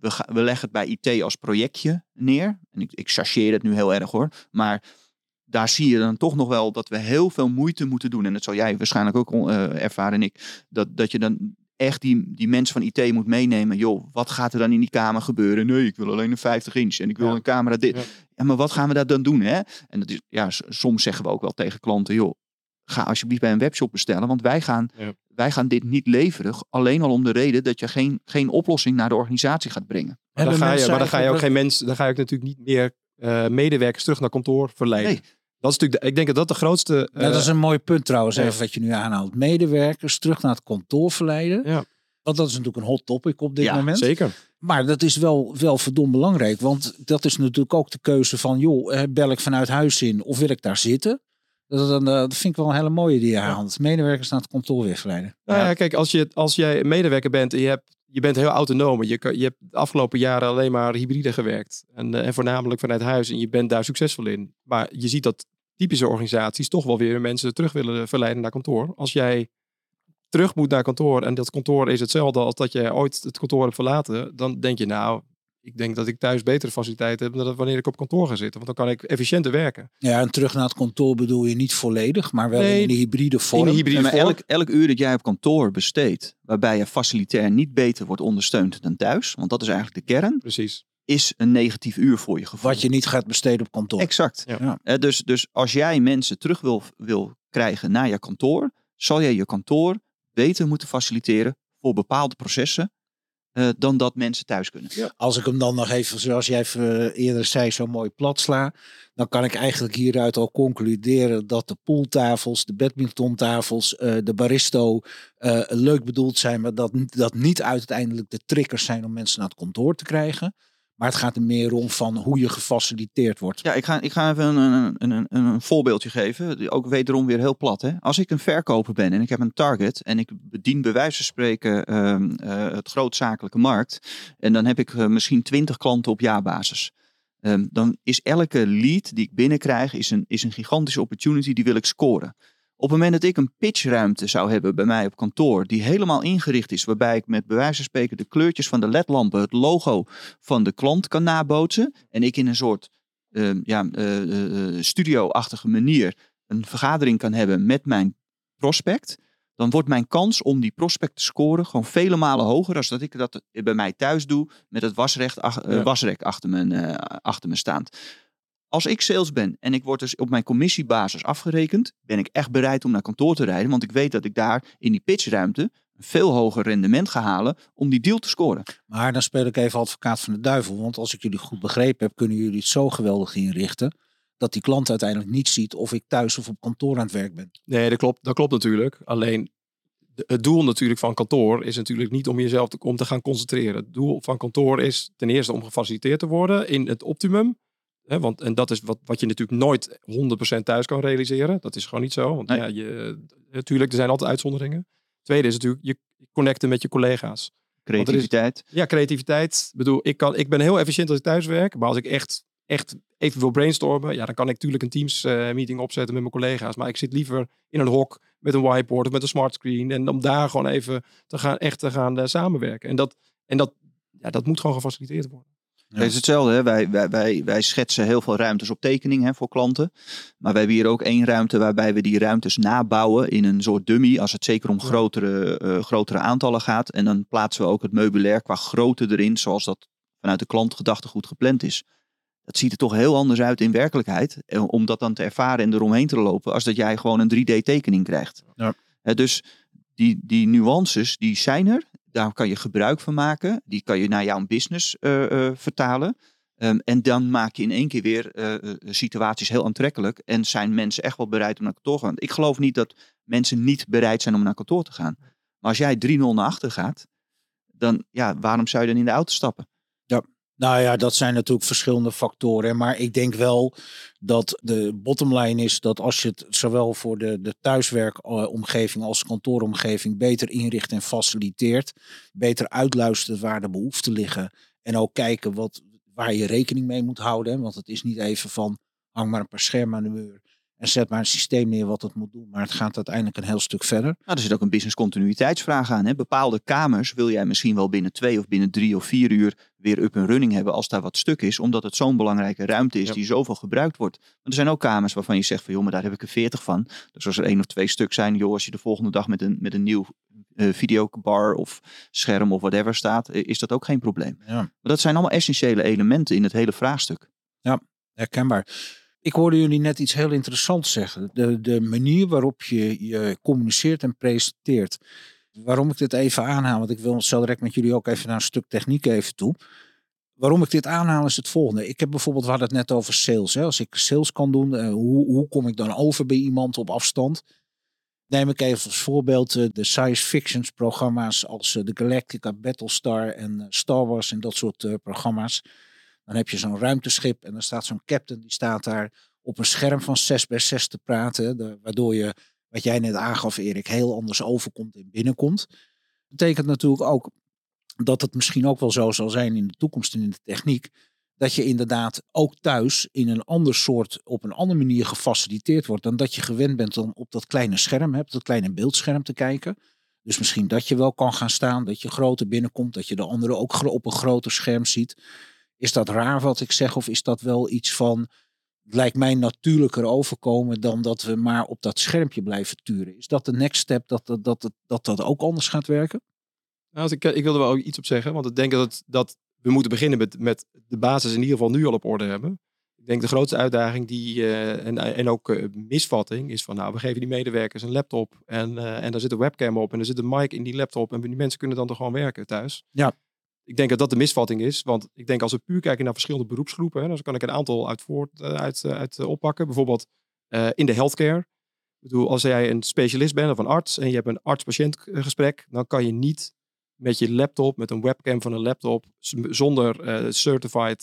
we, ga- we leggen het bij IT als projectje neer. En ik, ik chargeer het nu heel erg hoor. Maar daar zie je dan toch nog wel dat we heel veel moeite moeten doen. En dat zal jij waarschijnlijk ook eh, ervaren en ik. Dat, dat je dan echt die, die mensen van IT moet meenemen. Joh, wat gaat er dan in die kamer gebeuren? Nee, ik wil alleen een 50 inch en ik wil Ja. een camera dit. Ja. Ja. maar wat gaan we daar dan doen? Hè? En dat is, ja, soms zeggen we ook wel tegen klanten, joh, ga alsjeblieft bij een webshop bestellen. Want wij gaan, Ja. wij gaan dit niet leveren. Alleen al om de reden dat je geen, geen oplossing naar de organisatie gaat brengen. Maar dan, ga je, maar dan ga je ook geen mensen, dan ga je ook natuurlijk niet meer eh, medewerkers terug naar kantoor verleiden. Nee. Dat is natuurlijk, de- ik denk dat dat de grootste. Ja, dat is eh, een mooi punt trouwens, ja. even wat je nu aanhaalt. Medewerkers terug naar het kantoor verleiden. Ja. Want dat is natuurlijk een hot topic op dit Ja, moment. zeker. Maar dat is wel, wel verdomd belangrijk. Want dat is natuurlijk ook de keuze van... joh, eh, bel ik vanuit huis in of wil ik daar zitten? Dat, dat, dat vind ik wel een hele mooie die je. Medewerkers naar het kantoor weer verleiden. Nou ja, kijk, als, je, als jij medewerker bent en je, hebt, je bent heel autonoom. Je, kan- je hebt de afgelopen jaren alleen maar hybride gewerkt. En, eh, en voornamelijk vanuit huis. En je bent daar succesvol in. Maar je ziet dat typische organisaties toch wel weer mensen terug willen verleiden naar kantoor. Als jij terug moet naar kantoor en dat kantoor is hetzelfde als dat jij ooit het kantoor hebt verlaten. Dan denk je nou, ik denk dat ik thuis betere faciliteiten heb dan dat wanneer ik op kantoor ga zitten. Want dan kan ik efficiënter werken. Ja, en terug naar het kantoor bedoel je niet volledig... maar wel Nee, in de hybride vorm. In de hybride vorm. elk, elk uur dat jij op kantoor besteedt, waarbij je facilitair niet beter wordt ondersteund dan thuis, want dat is eigenlijk de kern, Precies. is een negatief uur voor je gevoel. Wat je niet gaat besteden op kantoor. Exact. Ja. Ja. Eh, dus, dus als jij mensen terug wil, wil krijgen naar je kantoor, zal jij je kantoor beter moeten faciliteren voor bepaalde processen eh, dan dat mensen thuis kunnen. Als ik hem dan nog even, zoals jij eh, eerder zei, zo mooi plat sla, dan kan ik eigenlijk hieruit al concluderen dat de pooltafels, de badmintontafels, eh, de baristo leuk bedoeld zijn, maar dat, dat niet uiteindelijk de triggers zijn om mensen naar het kantoor te krijgen. Maar het gaat er meer om van hoe je gefaciliteerd wordt. Ja, ik ga, ik ga even een, een, een, een, voorbeeldje geven. Ook wederom weer heel plat. Hè? Als ik een verkoper ben en ik heb een target en ik bedien bij wijze van spreken ehm, eh, het grootzakelijke markt. En dan heb ik eh, misschien 20 klanten op jaarbasis. Ehm, dan is elke lead die ik binnenkrijg is een, is een gigantische opportunity die wil ik scoren. Op het moment dat ik een pitchruimte zou hebben bij mij op kantoor, die helemaal ingericht is, waarbij ik met bij wijze van spreken de kleurtjes van de ledlampen, het logo van de klant kan nabootsen, en ik in een soort ehm, ja, eh, studio-achtige manier een vergadering kan hebben met mijn prospect, dan wordt mijn kans om die prospect te scoren gewoon vele malen hoger dan dat ik dat bij mij thuis doe met het wasrecht, ach- Ja. wasrek achter me, achter me staand. Als ik sales ben en ik word dus op mijn commissiebasis afgerekend, ben ik echt bereid om naar kantoor te rijden, want ik weet dat ik daar in die pitchruimte een veel hoger rendement ga halen om die deal te scoren. Maar dan speel ik even advocaat van de duivel. Want als ik jullie goed begrepen heb, kunnen jullie het zo geweldig inrichten. Dat die klant uiteindelijk niet ziet of ik thuis of op kantoor aan het werk ben. Nee, dat klopt, dat klopt natuurlijk. Alleen het doel natuurlijk van kantoor is natuurlijk niet om jezelf te, om te gaan concentreren. Het doel van kantoor is ten eerste om gefaciliteerd te worden in het optimum. Want, en dat is wat, wat je natuurlijk nooit 100% thuis kan realiseren. Dat is gewoon niet zo. Want Nee. ja, je, natuurlijk, er zijn altijd uitzonderingen. Tweede is natuurlijk je connecten met je collega's. Creativiteit. Ja, creativiteit. Ik bedoel, ik, kan, ik ben heel efficiënt als ik thuis werk. Maar als ik echt, echt even wil brainstormen, ja, dan kan ik natuurlijk een Teams eh, meeting opzetten met mijn collega's. Maar ik zit liever in een hok met een whiteboard of met een smartscreen. En om daar gewoon even te gaan, echt te gaan eh, samenwerken. En dat, en dat, ja, dat moet gewoon gefaciliteerd worden. Ja. Het is hetzelfde. Hè? Wij, wij, wij, wij schetsen heel veel ruimtes op tekening hè, voor klanten. Maar we hebben hier ook één ruimte waarbij we die ruimtes nabouwen in een soort dummy. Als het zeker om grotere, eh, grotere aantallen gaat. En dan plaatsen we ook het meubilair qua grootte erin. Zoals dat vanuit de klantgedachtegoed gepland is. Dat ziet er toch heel anders uit in werkelijkheid. eh, Om dat dan te ervaren en eromheen te lopen. Als dat jij gewoon een 3D tekening krijgt. Ja. Hè, dus die, die nuances die zijn er. Daar kan je gebruik van maken. Die kan je naar jouw business eh, eh, vertalen. Ehm, en dan maak je in één keer weer eh, situaties heel aantrekkelijk. En zijn mensen echt wel bereid om naar kantoor te gaan. Ik geloof niet dat mensen niet bereid zijn om naar kantoor te gaan. Maar als jij 3-0 naar achter gaat, dan ja, waarom zou je dan in de auto stappen? Nou ja, dat zijn natuurlijk verschillende factoren. Maar ik denk wel dat de bottomline is dat als je het zowel voor de, de thuiswerkomgeving als kantooromgeving beter inricht en faciliteert, beter uitluistert waar de behoeften liggen en ook kijken wat, waar je rekening mee moet houden. Want het is niet even van hang maar een paar schermen aan de muur en zet maar een systeem neer wat het moet doen. Maar het gaat uiteindelijk een heel stuk verder. Nou, er zit ook een business continuïteitsvraag aan. Hè? Bepaalde kamers wil jij misschien wel binnen twee of binnen drie of vier uur weer up en running hebben als daar wat stuk is. Omdat het zo'n belangrijke ruimte is die zoveel gebruikt wordt. Maar er zijn ook kamers waarvan je zegt van joh, maar daar heb ik er veertig van. Dus als er één of twee stuk zijn, joh, als je de volgende dag met een, met een nieuw uh, videobar of scherm of whatever staat, eh, is dat ook geen probleem. Ja. Maar dat zijn allemaal essentiële elementen in het hele vraagstuk. Ja, herkenbaar. Ik hoorde jullie net iets heel interessants zeggen. De, de manier waarop je je communiceert en presenteert. Waarom ik dit even aanhaal, want ik wil zo direct met jullie ook even naar een stuk techniek even toe. Waarom ik dit aanhaal is het volgende. Ik heb bijvoorbeeld, we hadden het net over sales. Hè. Als ik sales kan doen, uh, hoe, hoe kom ik dan over bij iemand op afstand? Neem ik even als voorbeeld uh, de science fictions programma's als uh, de Galactica, Battlestar en Star Wars en dat soort programma's. Dan heb je zo'n ruimteschip en dan staat zo'n captain, die staat daar op een scherm van 6 bij 6 te praten. Waardoor je, wat jij net aangaf Erik, heel anders overkomt en binnenkomt. Dat betekent natuurlijk ook dat het misschien ook wel zo zal zijn in de toekomst en in de techniek. Dat je inderdaad ook thuis in een ander soort, op een andere manier gefaciliteerd wordt. Dan dat je gewend bent om op dat kleine scherm, op dat kleine beeldscherm te kijken. Dus misschien dat je wel kan gaan staan, dat je groter binnenkomt, dat je de anderen ook op een groter scherm ziet. Is dat raar wat ik zeg of is dat wel iets van, het lijkt mij natuurlijker overkomen dan dat we maar op dat schermpje blijven turen? Is dat de next step dat dat, dat, dat, dat ook anders gaat werken? Nou, ik, ik wilde wel ook iets op zeggen, want ik denk dat, dat we moeten beginnen met, met de basis in ieder geval nu al op orde hebben. Ik denk de grootste uitdaging die, uh, en, en ook uh, misvatting is van nou, we geven die medewerkers een laptop en, uh, en daar zit een webcam op en er zit een mic in die laptop en die mensen kunnen dan toch gewoon werken thuis. Ja ik denk dat dat de misvatting is. Want ik denk als we puur kijken naar verschillende beroepsgroepen, dan kan ik een aantal uit, voort, eh, uit, eh, uit eh, oppakken. Bijvoorbeeld in de healthcare. Ik bedoel, als jij een specialist bent of een arts en je hebt een arts-patiënt gesprek, dan kan je niet met je laptop, met een webcam van een laptop, zonder certified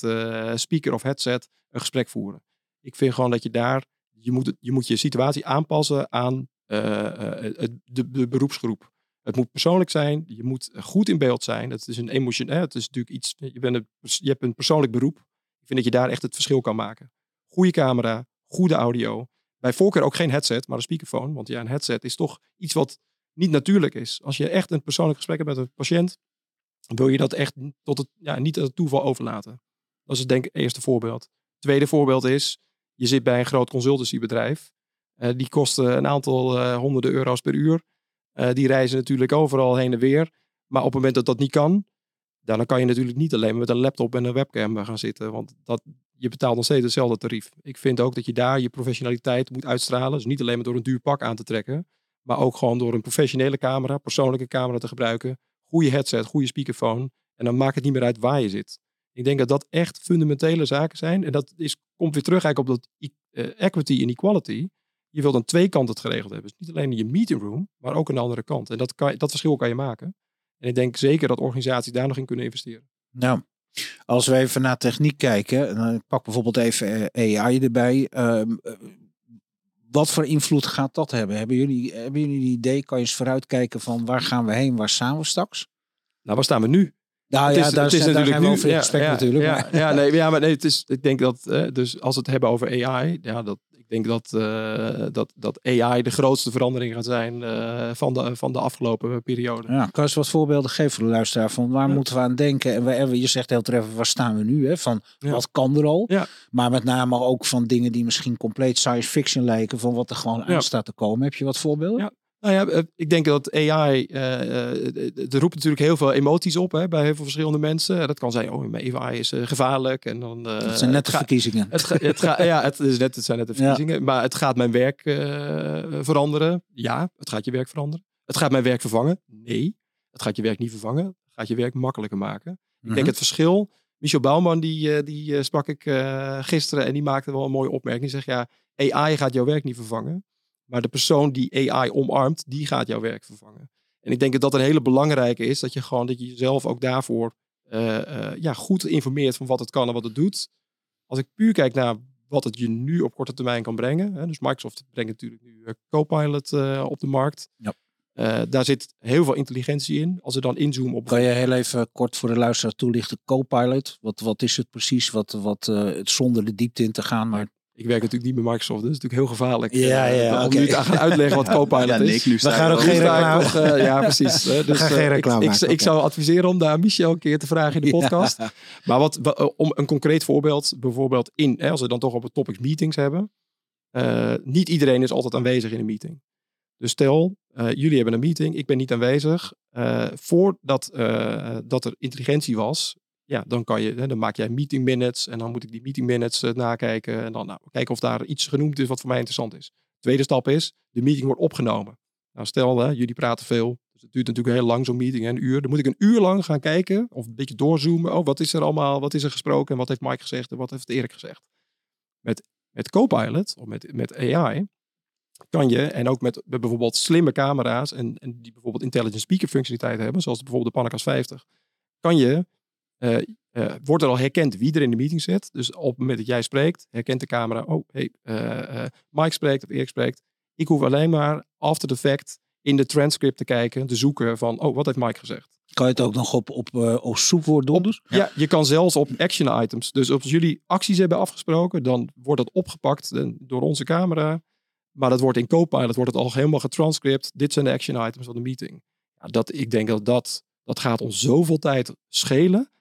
speaker of headset, een gesprek voeren. Ik vind gewoon dat je daar, je moet, je, moet je situatie aanpassen aan de, de beroepsgroep. Het moet persoonlijk zijn. Je moet goed in beeld zijn. Het is een emotion. Het is natuurlijk iets. Je, bent een, je hebt een persoonlijk beroep. Ik vind dat je daar echt het verschil kan maken. Goede camera, goede audio. Bij voorkeur ook geen headset, maar een speakerphone. Want ja, een headset is toch iets wat niet natuurlijk is. Als je echt een persoonlijk gesprek hebt met een patiënt, wil je dat echt tot het, ja, niet aan het toeval overlaten. Dat is denk ik het eerste voorbeeld. Tweede voorbeeld is, je zit bij een groot consultancybedrijf. Uh, die kosten een aantal uh, honderden euro's per uur. Uh, die reizen natuurlijk overal heen en weer. Maar op het moment dat dat niet kan, dan kan je natuurlijk niet alleen met een laptop en een webcam gaan zitten. Want dat, je betaalt nog steeds hetzelfde tarief. Ik vind ook dat je daar je professionaliteit moet uitstralen. Dus niet alleen maar door een duur pak aan te trekken. Maar ook gewoon door een professionele camera, persoonlijke camera te gebruiken. Goede headset, goede speakerphone. En dan maakt het niet meer uit waar je zit. Ik denk dat dat echt fundamentele zaken zijn. En dat is, komt weer terug eigenlijk op dat uh, equity en equality je wilt aan twee kanten het geregeld hebben. Dus niet alleen in je meeting room, maar ook aan de andere kant. En dat, kan, dat verschil kan je maken. En ik denk zeker dat organisaties daar nog in kunnen investeren. Nou, als we even naar techniek kijken, dan pak bijvoorbeeld even eh, AI erbij. Uh, wat voor invloed gaat dat hebben? Hebben jullie, hebben jullie een idee? Kan je eens vooruitkijken van waar gaan we heen? Waar staan we straks? Nou, waar staan we nu? Nou ja, is, daar, het is natuurlijk nu, over ja, ja, natuurlijk. Ja, ja, nee, ja, maar nee, het is, ik denk dat, uh, dus als we het hebben over AI, ja, dat, ik denk dat, uh, dat, dat AI de grootste verandering gaat zijn uh, van, de, van de afgelopen periode. Ja, kan je eens wat voorbeelden geven voor de luisteraar van waar moeten we aan denken? En we, je zegt heel treffend, waar staan we nu? Hè? Van wat kan er al? Maar met name ook van dingen die misschien compleet science fiction lijken, van wat er gewoon aan staat te komen. Heb je wat voorbeelden? Ja. Nou ja, eh, ik denk dat AI, uh, het roept natuurlijk heel veel emoties op hè, bij heel veel verschillende mensen. Dat kan zijn, oh, AI is uh, gevaarlijk. En dan, uh, het zijn net de verkiezingen. Het, het ja, het, is net, het zijn net de verkiezingen. Ja. Maar het gaat mijn werk veranderen. Ja, het gaat je werk veranderen. Het gaat mijn werk vervangen. Nee, het gaat je werk niet vervangen. Het gaat je werk makkelijker maken. Ik denk Mhm. het verschil Michel Bouwman, die, eh, die eh, sprak ik eh, gisteren en die maakte wel een mooie opmerking. Die zegt, ja, AI gaat jouw werk niet vervangen. Maar de persoon die AI omarmt, die gaat jouw werk vervangen. En ik denk dat dat een hele belangrijke is. Dat je gewoon, dat je jezelf ook daarvoor ja, goed informeert van wat het kan en wat het doet. Als ik puur kijk naar wat het je nu op korte termijn kan brengen. Hè, dus Microsoft brengt natuurlijk nu Copilot op de markt. Ja. Uh, daar zit heel veel intelligentie in. Als we dan inzoomen op. Kan je heel even kort voor de luisteraar toelichten? Copilot, wat, wat is het precies? Wat, wat, uh, zonder de diepte in te gaan, maar ik werk natuurlijk niet met Microsoft, dus dat is natuurlijk heel gevaarlijk. Ja, eh, ja, om nu te gaan uitleggen wat Copilot ja, is. We gaan ook geen reclame. Nog, uh, ja, precies. Dus, We gaan geen reclame ik, ik, ik, zou adviseren om daar Michel een keer te vragen in de podcast. Ja. Maar wat, om een concreet voorbeeld, bijvoorbeeld in, hè, als we dan toch op het topics meetings hebben. Uh, niet iedereen is altijd aanwezig in een meeting. Dus stel, uh, jullie hebben een meeting, ik ben niet aanwezig. Uh, voordat uh, dat er intelligentie was, ja, dan, kan je, dan maak jij meeting minutes en dan moet ik die meeting minutes nakijken en dan nou, kijken of daar iets genoemd is wat voor mij interessant is. Tweede stap is, de meeting wordt opgenomen. Nou, stel, hè, jullie praten veel, dus het duurt natuurlijk heel lang zo'n meeting, een uur. Dan moet ik een uur lang gaan kijken of een beetje doorzoomen. Oh, wat is er allemaal, wat is er gesproken en wat heeft Mike gezegd en wat heeft Erik gezegd. Met, met Copilot of met, met AI kan je, en ook met bijvoorbeeld slimme camera's en, en die bijvoorbeeld intelligent speaker functionaliteit hebben, zoals bijvoorbeeld de Panakas 50, kan je, uh, uh, wordt er al herkend wie er in de meeting zit. Dus op het moment dat jij spreekt, herkent de camera, oh hey, uh, Mike spreekt of Erik spreekt. Ik hoef alleen maar after the fact in de transcript te kijken, te zoeken van, oh, wat heeft Mike gezegd? Kan je het ook nog op, op, op zoekwoord doen? Dus? Ja. je kan zelfs op action items. Dus als jullie acties hebben afgesproken, dan wordt dat opgepakt door onze camera. Maar dat wordt in Copilot wordt het al helemaal getranscript. Dit zijn de action items van de meeting. Ja, dat, ik denk dat, dat dat gaat ons zoveel tijd schelen.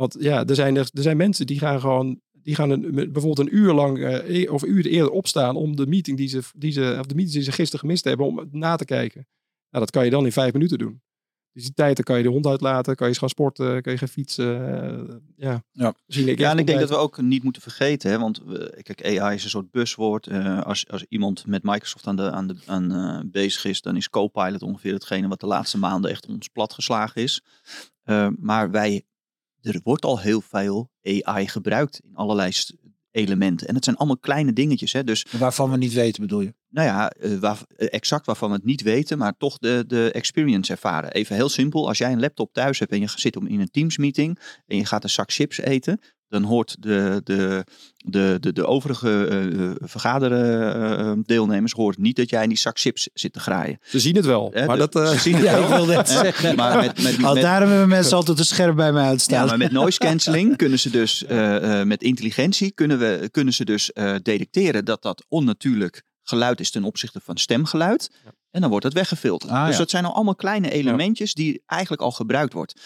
Want ja, er zijn, er, er zijn mensen die gaan gewoon die gaan een, bijvoorbeeld een uur lang uh, of een uur eerder opstaan om de meeting die ze, die ze, of de meeting die ze gisteren gemist hebben, om na te kijken. Nou, dat kan je dan in vijf minuten doen. Dus die tijd, dan kan je de hond uitlaten, kan je gaan sporten, kan je gaan fietsen. Uh, ja, ja. ik ja en ik denk dat we ook niet moeten vergeten, hè, want we, kijk, AI is een soort buswoord. Uh, als, als iemand met Microsoft aan, de, aan, de, aan uh, bezig is, dan is Copilot ongeveer hetgene wat de laatste maanden echt ons platgeslagen is. maar wij, er wordt al heel veel AI gebruikt in allerlei elementen. En het zijn allemaal kleine dingetjes. Hè? Dus, Waarvan we niet weten, bedoel je? Nou ja, uh, waar, uh, exact waarvan we het niet weten, maar toch de, de experience ervaren. Even heel simpel, als jij een laptop thuis hebt en je zit in een Teams meeting en je gaat een zak chips eten, dan hoort de, de, de, de, de overige uh, vergaderdeelnemers hoort niet dat jij in die zak chips zit te graaien. Ze zien het wel. maar dat, ze zien het ja, wel. ik wil net zeggen. Maar met, met, met, daarom hebben mensen altijd een scherm bij mij uitstaan. Ja, maar met noise cancelling kunnen ze dus, met intelligentie, kunnen, we, kunnen ze dus detecteren dat dat onnatuurlijk geluid is ten opzichte van stemgeluid. Ja. En dan wordt het weggefilterd. Ah, dus ja. dat zijn al allemaal kleine elementjes die eigenlijk al gebruikt wordt.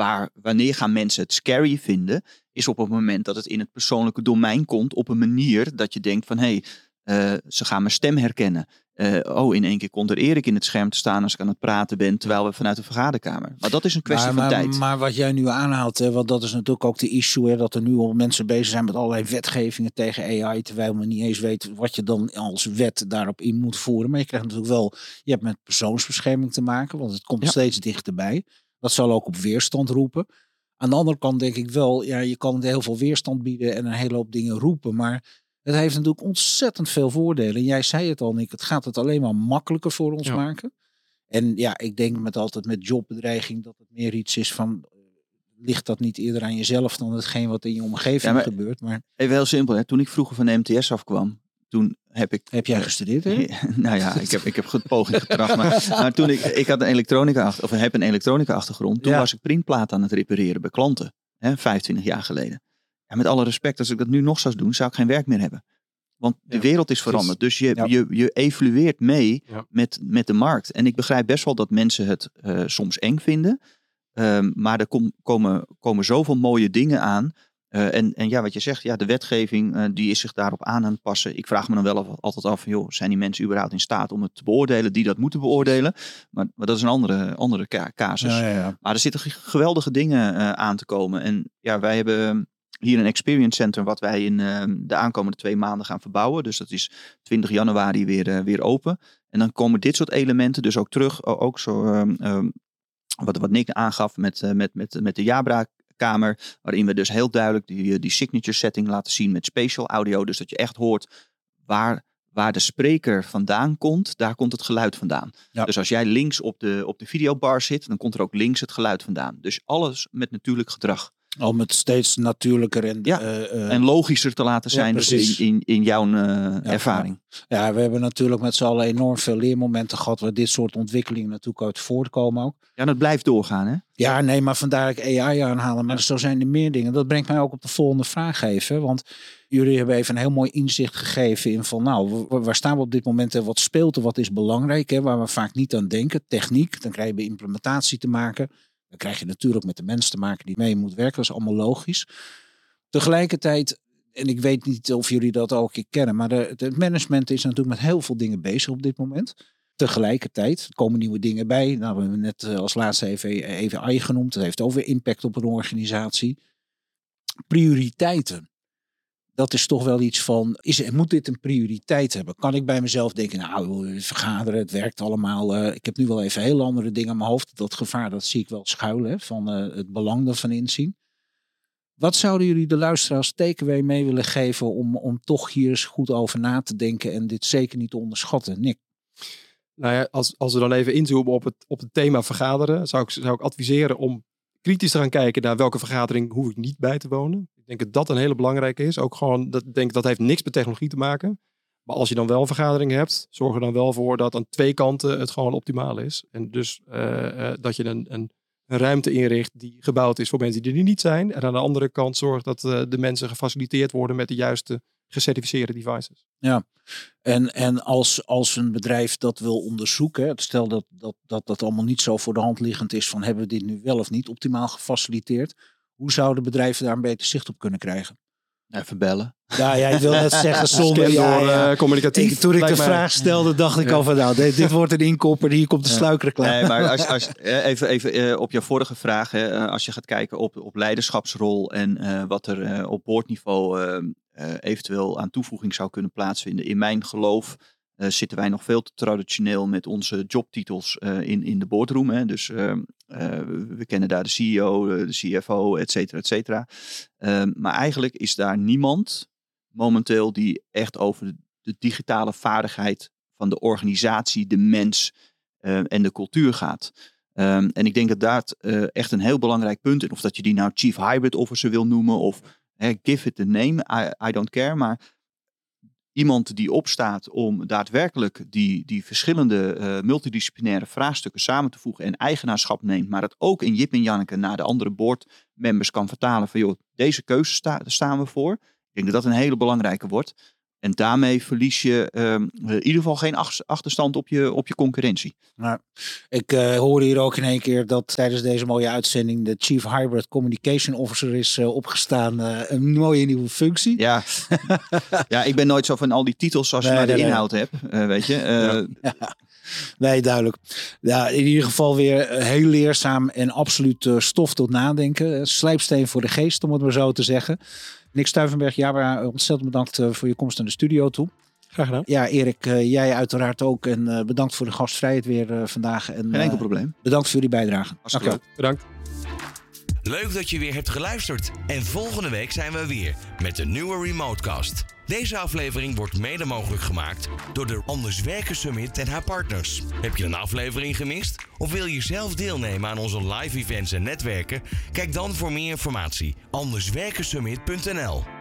Waar, wanneer gaan mensen het scary vinden, is op het moment dat het in het persoonlijke domein komt op een manier dat je denkt van hé, hey, uh, ze gaan mijn stem herkennen. Uh, oh, in één keer komt er Erik in het scherm te staan als ik aan het praten ben, terwijl we vanuit de vergaderkamer. Maar dat is een kwestie maar, van tijd. Maar wat jij nu aanhaalt, hè, want dat is natuurlijk ook de issue, hè, dat er nu al mensen bezig zijn met allerlei wetgevingen tegen AI, terwijl men niet eens weet wat je dan als wet daarop in moet voeren. Maar je krijgt natuurlijk wel, je hebt met persoonsbescherming te maken, want het komt ja. steeds dichterbij. Dat zal ook op weerstand roepen. Aan de andere kant denk ik wel, ja, je kan heel veel weerstand bieden en een hele hoop dingen roepen, maar het heeft natuurlijk ontzettend veel voordelen. Jij zei het al, Nick, het gaat het alleen maar makkelijker voor ons ja. maken. En ja, ik denk met altijd met jobbedreiging dat het meer iets is van, ligt dat niet eerder aan jezelf dan hetgeen wat in je omgeving ja, maar gebeurt. Maar... Even heel simpel, hè? toen ik vroeger van de MTS afkwam, toen heb ik... Heb jij gestudeerd? Hè? nou ja, ik heb, ik heb goed poging getracht. maar, maar toen ik, ik had een elektronica, achter, of heb een elektronica achtergrond. Toen ja. was ik printplaten aan het repareren bij klanten. Hè, 25 jaar geleden. En met alle respect, als ik dat nu nog zou doen, zou ik geen werk meer hebben. Want de ja, wereld is veranderd. Dus je, ja. je, je evolueert mee ja. met, met de markt. En ik begrijp best wel dat mensen het uh, soms eng vinden. Um, maar er kom, komen, komen zoveel mooie dingen aan. Uh, en, en ja, wat je zegt, ja, de wetgeving uh, die is zich daarop aan aan het passen. Ik vraag me dan wel altijd af, joh, zijn die mensen überhaupt in staat om het te beoordelen, die dat moeten beoordelen? Maar, maar dat is een andere, andere casus. Ja, ja, ja. Maar er zitten geweldige dingen uh, aan te komen. En ja, wij hebben hier een experience center wat wij in de aankomende twee maanden gaan verbouwen. Dus dat is 20 januari weer, weer open. En dan komen dit soort elementen dus ook terug. Ook zo, um, wat, wat Nick aangaf met, met, met, met de Jabra kamer. Waarin we dus heel duidelijk die, die signature setting laten zien met spatial audio. Dus dat je echt hoort waar, waar de spreker vandaan komt, daar komt het geluid vandaan. Ja. Dus als jij links op de, op de videobar zit, dan komt er ook links het geluid vandaan. Dus alles met natuurlijk gedrag. Om het steeds natuurlijker en, Ja, eh, eh, En logischer te laten zijn dus in, in, in jouw eh, ervaring. Ja, we hebben natuurlijk met z'n allen enorm veel leermomenten gehad waar dit soort ontwikkelingen natuurlijk uit voortkomen ook. Ja, dat blijft doorgaan hè? Ja, nee, maar vandaar dat ik AI aanhalen. Maar zo zijn er meer dingen. Dat brengt mij ook op de volgende vraag even. Want jullie hebben even een heel mooi inzicht gegeven in van nou, wa- waar staan we op dit moment en wat speelt er, wat is belangrijk, hè, waar we vaak niet aan denken. Techniek, dan krijg je bij implementatie te maken. Dan krijg je natuurlijk met de mensen te maken die mee moet werken. Dat is allemaal logisch. Tegelijkertijd, en ik weet niet of jullie dat ook kennen, maar het management is natuurlijk met heel veel dingen bezig op dit moment. Tegelijkertijd er komen nieuwe dingen bij. Nou, we hebben net eh, als laatste even, even AI genoemd. Dat heeft weer impact op een organisatie. Prioriteiten. Dat is toch wel iets van, is, moet dit een prioriteit hebben? Kan ik bij mezelf denken, nou, vergaderen, het werkt allemaal. eh, ik heb nu wel even heel andere dingen aan mijn hoofd. Dat gevaar, dat zie ik wel schuilen, van eh, het belang ervan inzien. Wat zouden jullie de luisteraars takeaway mee willen geven om, om toch hier eens goed over na te denken en dit zeker niet te onderschatten? Nick? Nou ja, als, als we dan even inzoomen op het, op het thema vergaderen, zou ik, zou ik adviseren om kritisch te gaan kijken naar welke vergadering hoef ik niet bij te wonen. Ik denk dat dat een hele belangrijke is. Ook gewoon, dat, denk dat heeft niks met technologie te maken. Maar als je dan wel een vergadering hebt, zorg er dan wel voor dat aan twee kanten het gewoon optimaal is. En dus eh, eh, dat je een, een, ruimte inricht die gebouwd is voor mensen die er niet zijn. En aan de andere kant zorg dat eh, de mensen gefaciliteerd worden met de juiste gecertificeerde devices. En, en als, als een bedrijf dat wil onderzoeken, stel dat, dat, dat dat allemaal niet zo voor de hand liggend is van hebben we dit nu wel of niet optimaal gefaciliteerd, hoe zouden bedrijven daar een beter zicht op kunnen krijgen? Even bellen. Ja, jij wil net zeggen zonder ja, door ja. eh, communicatief. Ik, toen ik de mij- vraag stelde, dacht ik Ja. al van nou, dit, dit wordt een inkopper, hier komt de Ja. sluikreclame. Nee, maar als, als, eh, even, even eh, op jouw vorige vraag. Hè, eh, als je gaat kijken op, op leiderschapsrol en eh, wat er eh, op boordniveau eh, eh, eventueel aan toevoeging zou kunnen plaatsvinden. In mijn geloof eh, zitten wij nog veel te traditioneel met onze jobtitels eh, in, in de boardroom. Hè. Dus eh, eh, we we kennen daar de CEO, de CFO, et cetera, et cetera. Ehm, maar eigenlijk is daar niemand momenteel die echt over de, digitale vaardigheid van de organisatie, de mens eh, en de cultuur gaat. Ehm, en ik denk dat daar eh, echt een heel belangrijk punt in, of dat je die nou Chief Hybrid Officer wil noemen of give it a name, I don't care. Maar iemand die opstaat om daadwerkelijk die, die verschillende eh, multidisciplinaire vraagstukken samen te voegen en eigenaarschap neemt, maar het ook in Jip en Janneke naar de andere boardmembers kan vertalen van joh, deze keuze staan we voor. Ik denk dat dat een hele belangrijke wordt. En daarmee verlies je ehm, in ieder geval geen ach- achterstand op je, op je concurrentie. Ik eh hoorde hier ook in één keer dat tijdens deze mooie uitzending de Chief Hybrid Communication Officer is eh, opgestaan. eh, een mooie nieuwe functie. Ja. ja, ik ben nooit zo van al die titels als je Nee, maar de nee, nee. inhoud hebt. eh, weet je. Eh, Nee, duidelijk. Ja, in ieder geval weer eh, heel leerzaam en absoluut eh, stof tot nadenken. Eh, Slijpsteen voor de geest, om het maar zo te zeggen. Nick Stuivenberg, ja, maar ontzettend bedankt eh, voor je komst naar de studio toe. Graag gedaan. Ja, Erik, eh, jij uiteraard ook. En eh, bedankt voor de gastvrijheid weer vandaag. En, geen enkel probleem. bedankt voor jullie bijdrage. Leuk. Bedankt. Leuk dat je weer hebt geluisterd. En volgende week zijn we weer met een nieuwe Remotecast. Deze aflevering wordt mede mogelijk gemaakt door de Anders Werken Summit en haar partners. Heb je een aflevering gemist? Of wil je zelf deelnemen aan onze live events en netwerken? Kijk dan voor meer informatie anderswerkensummit.nl